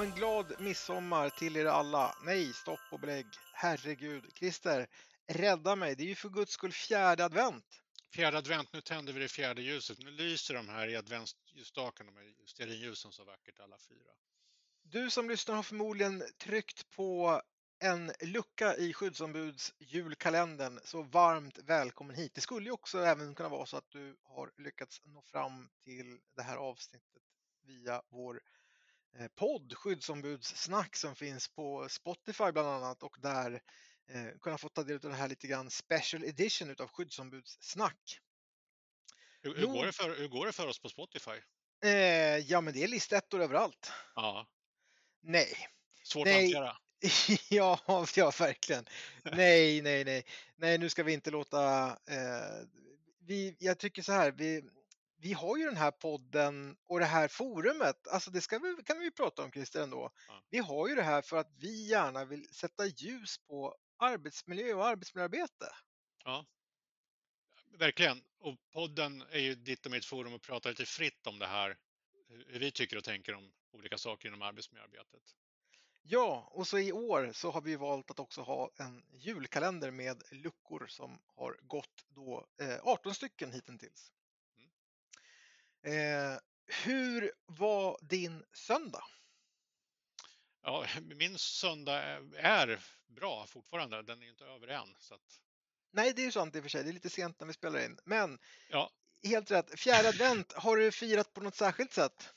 men glad midsommar till er alla. Nej, stopp och belägg. Herregud. Christer, rädda mig. Det är ju för guds skull fjärde advent. Fjärde advent, nu tänder vi det fjärde ljuset. Nu lyser de här i adventsljusstaken, de här stearinljusen så vackert alla fyra. Du som lyssnar har förmodligen tryckt på en lucka i skyddsombuds julkalendern, så varmt välkommen hit. Det skulle ju också även kunna vara så att du har lyckats nå fram till det här avsnittet via vår podd Skyddsombudssnack som finns på Spotify bland annat och där eh, kunna få ta del av det här lite grann special edition utav Skyddsombudssnack. Hur, hur, går det för, hur går det för oss på Spotify? Eh, ja, men det är listettor överallt. Ja. Nej. Svårt Nej. att hantera. ja, ja, verkligen. Nej, nej, nej. Nej, nu ska vi inte låta... Eh, vi, jag tycker så här, vi, vi har ju den här podden och det här forumet. Alltså det ska vi, kan vi prata om Christer ändå. Ja. Vi har ju det här för att vi gärna vill sätta ljus på arbetsmiljö och arbetsmiljöarbete. Ja. Verkligen. Och podden är ju ditt och mitt forum att prata lite fritt om det här. Hur vi tycker och tänker om olika saker inom arbetsmiljöarbetet. Ja, och så i år så har vi valt att också ha en julkalender med luckor som har gått då eh, 18 stycken hittills. Eh, hur var din söndag? Ja, min söndag är bra fortfarande. Den är inte över än. Så att, Nej, det är ju sant i och för sig. Det är lite sent när vi spelar in. Men ja. helt rätt. Fjärde advent, har du firat på något särskilt sätt?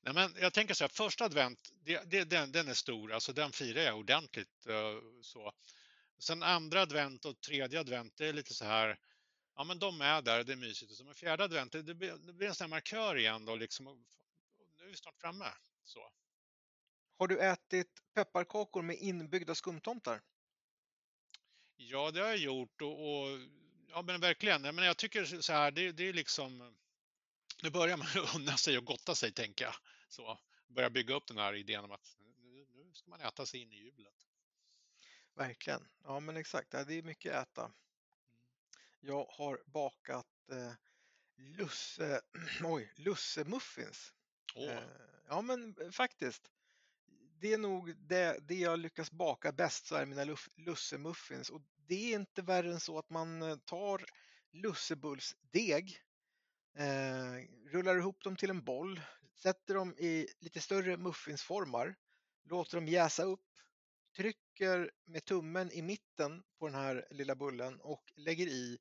Nej, men jag tänker så här, första advent, det, det, den, den är stor, alltså den firar jag ordentligt. eh, så. Sen andra advent och tredje advent, det är lite så här, ja men de är där, det är mysigt. Och fjärde advent, det, blir, det blir en sån här markör igen då, liksom, och nu är vi snart framme. Så. Har du ätit pepparkakor med inbyggda skumtomtar? Ja, det har jag gjort och, och ja men verkligen, men jag tycker så här, det, det är liksom, nu börjar man unna sig och gotta sig tänker jag. Så, börja bygga upp den här idén om att nu, nu ska man äta sig in i julet. Verkligen. Ja, men exakt. Det är mycket äta. Jag har bakat eh, lusse, oj, lussemuffins. Åh, Eh, ja, men eh, faktiskt. Det är nog det, det jag lyckas baka bäst så är mina luff- lussemuffins och det är inte värre än så att man eh, tar lussebullsdeg, eh, rullar ihop dem till en boll, sätter dem i lite större muffinsformar, låter dem jäsa upp, trycker med tummen i mitten på den här lilla bullen och lägger i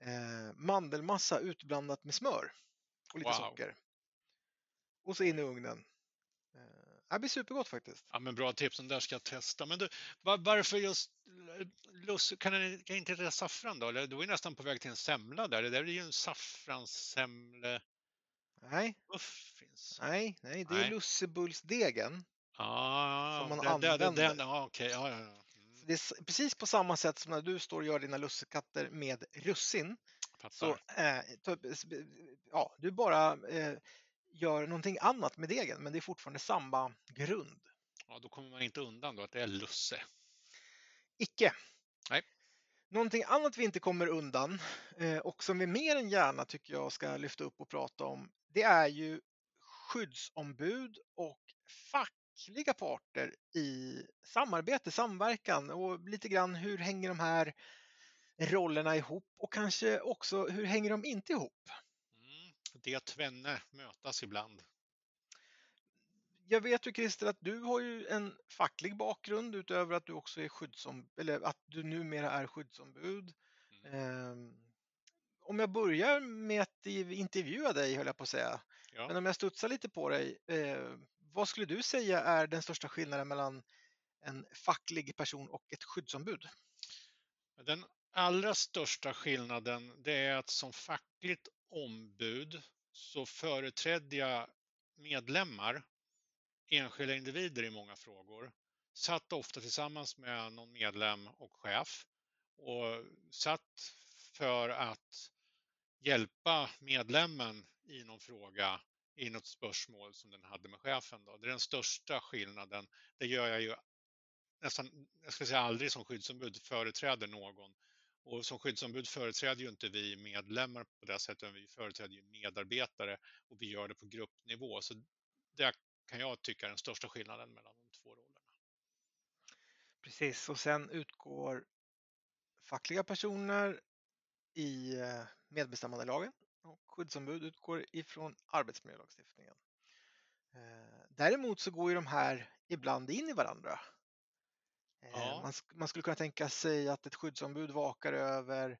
eh, mandelmassa utblandat med smör och lite Wow. socker. Och så in i ugnen. Eh, det blir supergott faktiskt. ja men bra tips, den där ska jag testa. Men du, var, varför just luss, kan, den, kan inte det saffran då? Eller du är nästan på väg till en semla där. Det där är ju en saffranssemle Nej, muffins. nej, nej, det är Nej. lussebullsdegen. Ah, Som man den, den, den, använder. ja, okej, ja, ja, ja. Mm, Det är precis på samma sätt som när du står och gör dina lussekatter med russin. Så eh, ja, du bara eh, gör någonting annat med degen, men det är fortfarande samma grund. Ja, då kommer man inte undan då att det är lusse. Icke. Nej. Någonting annat vi inte kommer undan eh, och som vi mer än gärna tycker jag ska lyfta upp och prata om, det är ju skyddsombud och fackliga parter i samarbete, samverkan och lite grann hur hänger de här rollerna ihop och kanske också hur hänger de inte ihop? Mm. Det tvenne mötas ibland. Jag vet ju Christer att du har ju en facklig bakgrund utöver att du också är skyddsombud, eller att du numera är skyddsombud. Mm. Ehm, om jag börjar med att intervjua dig höll jag på att säga. Ja. Men om jag studsar lite på dig. Eh, vad skulle du säga är den största skillnaden mellan en facklig person och ett skyddsombud? Den allra största skillnaden det är att som fackligt ombud så företrädde jag medlemmar, enskilda individer i många frågor. Satt ofta tillsammans med någon medlem och chef och satt för att hjälpa medlemmen i någon fråga, i något spörsmål som den hade med chefen. Då. Det är den största skillnaden. Det gör jag ju nästan, jag ska säga aldrig som skyddsombud företräder någon. Och som skyddsombud företräder ju inte vi medlemmar på det sättet, utan vi företräder ju medarbetare och vi gör det på gruppnivå. Så det kan jag tycka är den största skillnaden mellan de två rollerna. Precis, och sen utgår fackliga personer i eh, medbestämmandelagen och skyddsombud utgår ifrån arbetsmiljölagstiftningen. Eh, däremot så går ju de här ibland in i varandra. Eh, ja. Man, man, skulle kunna tänka sig att ett skyddsombud vakar över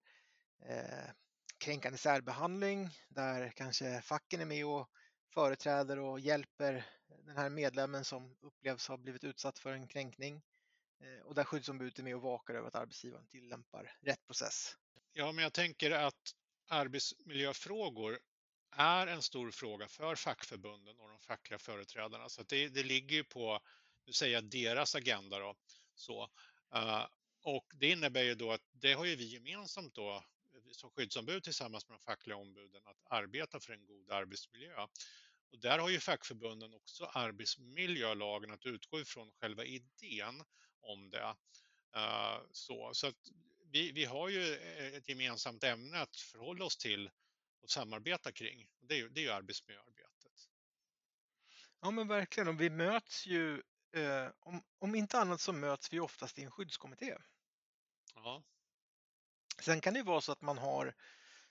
eh, kränkande särbehandling där kanske facken är med och företräder och hjälper den här medlemmen som upplevs ha blivit utsatt för en kränkning och där skyddsombudet är med och vakar över att arbetsgivaren tillämpar rätt process. Ja, men jag tänker att arbetsmiljöfrågor är en stor fråga för fackförbunden och de fackliga företrädarna. Så det, det ligger ju på, nu säger jag deras agenda då, så. Uh, och det innebär ju då att det har ju vi gemensamt då som skyddsombud tillsammans med de fackliga ombuden att arbeta för en god arbetsmiljö. Och där har ju fackförbunden också arbetsmiljölagen att utgå ifrån själva idén om det. Uh, så så att vi, vi har ju ett gemensamt ämne att förhålla oss till och samarbeta kring. Det är ju, det är ju arbetsmiljöarbetet. Ja men verkligen och vi möts ju, eh, om, om inte annat så möts vi oftast i en skyddskommitté. Ja. Sen kan det ju vara så att man har,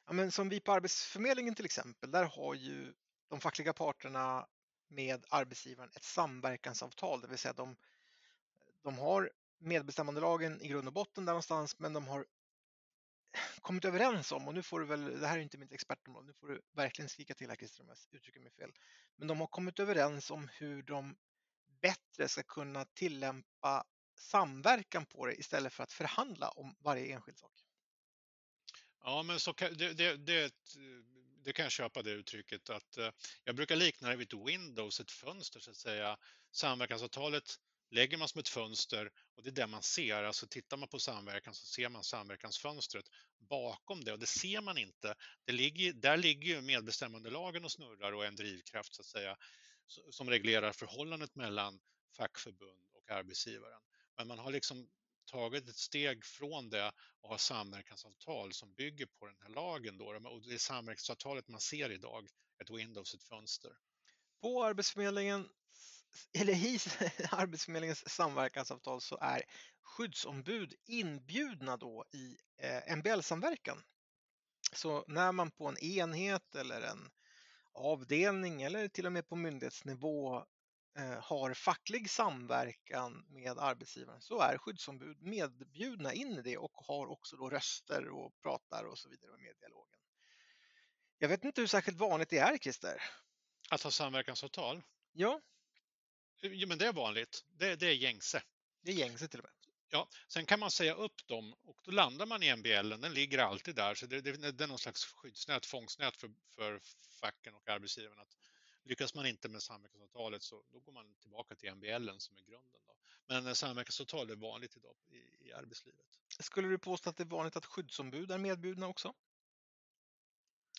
ja, men som vi på Arbetsförmedlingen till exempel, där har ju de fackliga parterna med arbetsgivaren ett samverkansavtal, det vill säga de, de har medbestämmandelagen i grund och botten där någonstans, men de har kommit överens om, och nu får du väl, det här är inte mitt expertområde, nu får du verkligen skrika till här Christer om jag uttrycker mig fel, men de har kommit överens om hur de bättre ska kunna tillämpa samverkan på det istället för att förhandla om varje enskild sak. Ja, men så kan, det, det, det, det, kan jag köpa det uttrycket att eh, jag brukar likna det vid ett Windows, ett fönster så att säga. Samverkansavtalet lägger man som ett fönster och det är det man ser. Alltså tittar man på samverkan så ser man samverkansfönstret bakom det och det ser man inte. Det ligger, där ligger ju medbestämmandelagen och snurrar och en drivkraft så att säga som reglerar förhållandet mellan fackförbund och arbetsgivaren. Men man har liksom tagit ett steg från det och har samverkansavtal som bygger på den här lagen. Då. Och det är samverkansavtalet man ser idag, ett Windows, ett fönster. På Arbetsförmedlingen eller i Arbetsförmedlingens samverkansavtal så är skyddsombud inbjudna då i eh, MBL-samverkan. Så när man på en enhet eller en avdelning eller till och med på myndighetsnivå eh, har facklig samverkan med arbetsgivaren så är skyddsombud medbjudna in i det och har också då röster och pratar och så vidare med dialogen. Jag vet inte hur särskilt vanligt det är, Christer. Att ha samverkansavtal? Ja. Jo, men det är vanligt. Det, det är gängse. Det är gängse till och med. Ja, sen kan man säga upp dem och då landar man i MBL. Den ligger alltid där, så det, det, det är någon slags skyddsnät, fångsnät för, för facken och arbetsgivaren. Att lyckas man inte med samverkansavtalet så då går man tillbaka till MBL som är grunden. Då. Men samverkansavtal är vanligt idag i, i arbetslivet. Skulle du påstå att det är vanligt att skyddsombud är medbjudna också?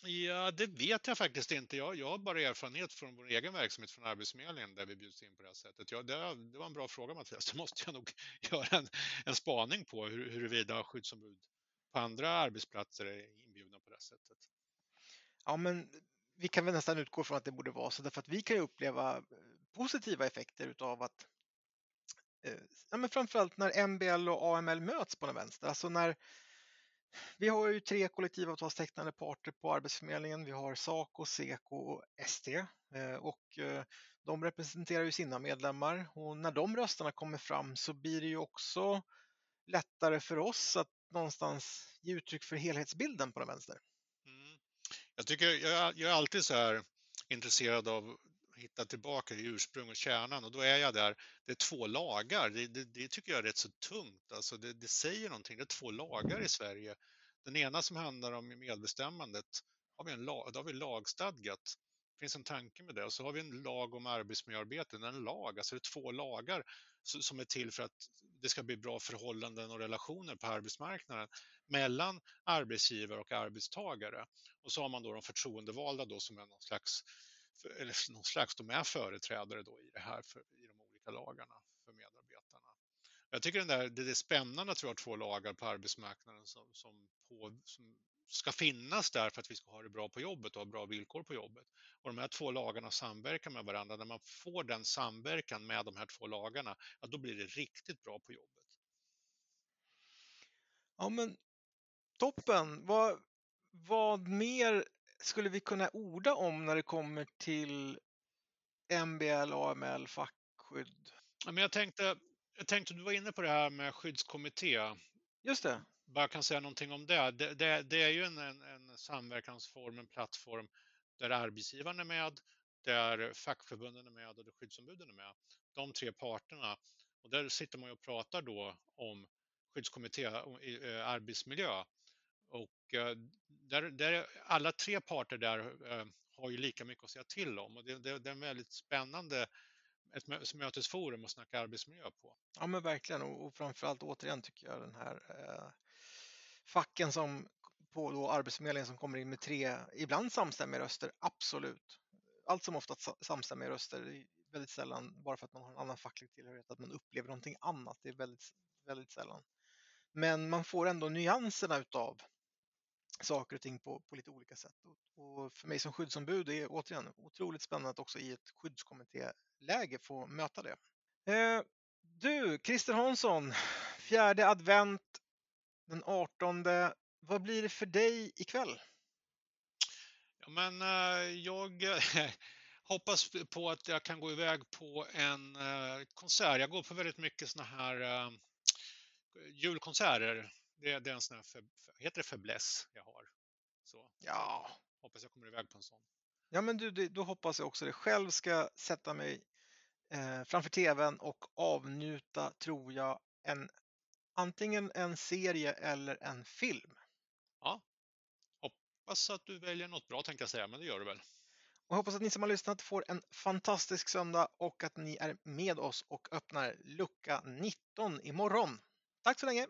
Ja, det vet jag faktiskt inte. Jag, jag har bara erfarenhet från vår egen verksamhet från Arbetsförmedlingen där vi bjuds in på det här sättet. Ja, det, det var en bra fråga Mattias. Det måste jag nog göra en, en spaning på hur, huruvida skyddsombud på andra arbetsplatser är inbjudna på det här sättet. Ja, men vi kan väl nästan utgå från att det borde vara så därför att vi kan ju uppleva eh, positiva effekter utav att eh, ja, men framförallt när MBL och AML möts på den vänster, alltså när vi har ju tre kollektivavtalstecknande parter på Arbetsförmedlingen. Vi har Saco, Seko och ST eh, och eh, de representerar ju sina medlemmar och när de rösterna kommer fram så blir det ju också lättare för oss att någonstans ge uttryck för helhetsbilden på den vänster. Mm. Jag, tycker, jag, jag är alltid så här intresserad av hitta tillbaka i ursprung och kärnan och då är jag där. Det är två lagar. Det, det, det tycker jag är rätt så tungt. Alltså det, det, säger någonting. Det är två lagar i Sverige. Den ena som handlar om medbestämmandet, har vi en lag, då har vi lagstadgat. Det finns en tanke med det. Och så har vi en lag om arbetsmiljöarbete, en lag, alltså det är två lagar som är till för att det ska bli bra förhållanden och relationer på arbetsmarknaden mellan arbetsgivare och arbetstagare. Och så har man då de förtroendevalda då som är någon slags, eller någon slags, de är företrädare då i det här, för, i de olika lagarna för medarbetarna. Jag tycker den där, det är spännande att vi har två lagar på arbetsmarknaden som, som, på, som ska finnas där för att vi ska ha det bra på jobbet och ha bra villkor på jobbet. Och de här två lagarna samverkar med varandra. När man får den samverkan med de här två lagarna, ja, då blir det riktigt bra på jobbet. Ja, men toppen. Vad, vad mer skulle vi kunna orda om när det kommer till MBL, AML, fackskydd? Ja, men jag tänkte, jag tänkte, du var inne på det här med skyddskommitté. Just det. Bara kan säga någonting om det. Det, det, det är ju en, en, en samverkansform, en plattform där arbetsgivaren är med, där fackförbunden är med och där skyddsombuden är med. De tre parterna. Och där sitter man och pratar då om skyddskommitté eh, arbetsmiljö. Och eh, där, där, alla tre parter där eh, har ju lika mycket att säga till om och det, det, det är en väldigt spännande ett mötesforum att snacka arbetsmiljö på. Ja men verkligen och, och framförallt återigen tycker jag den här eh, facken som på då Arbetsförmedlingen som kommer in med tre, ibland samstämmiga röster, absolut. Allt som oftast samstämmiga röster, väldigt sällan bara för att man har en annan facklig tillhörighet, att man upplever någonting annat, det är väldigt, väldigt sällan. Men man får ändå nyanserna utav saker och ting på, på lite olika sätt. Och, och för mig som skyddsombud är det återigen otroligt spännande att också i ett skyddskommittéläge få möta det. Eh, du, Christer Hansson, fjärde advent den 18. Vad blir det för dig ikväll? Ja, men eh, jag eh, hoppas på att jag kan gå iväg på en eh, konsert. Jag går på väldigt mycket såna här eh, julkonserter. Det, det, är en sån här, för, heter det fäbless jag har? Så. Ja. Hoppas jag kommer iväg på en sån. Ja, men du, då hoppas jag också det. Själv ska sätta mig eh, framför tvn och avnjuta, tror jag, en antingen en serie eller en film. Ja, hoppas att du väljer något bra tänkte jag säga, men det gör du väl. Och hoppas att ni som har lyssnat får en fantastisk söndag och att ni är med oss och öppnar lucka 19 imorgon. Tack så länge!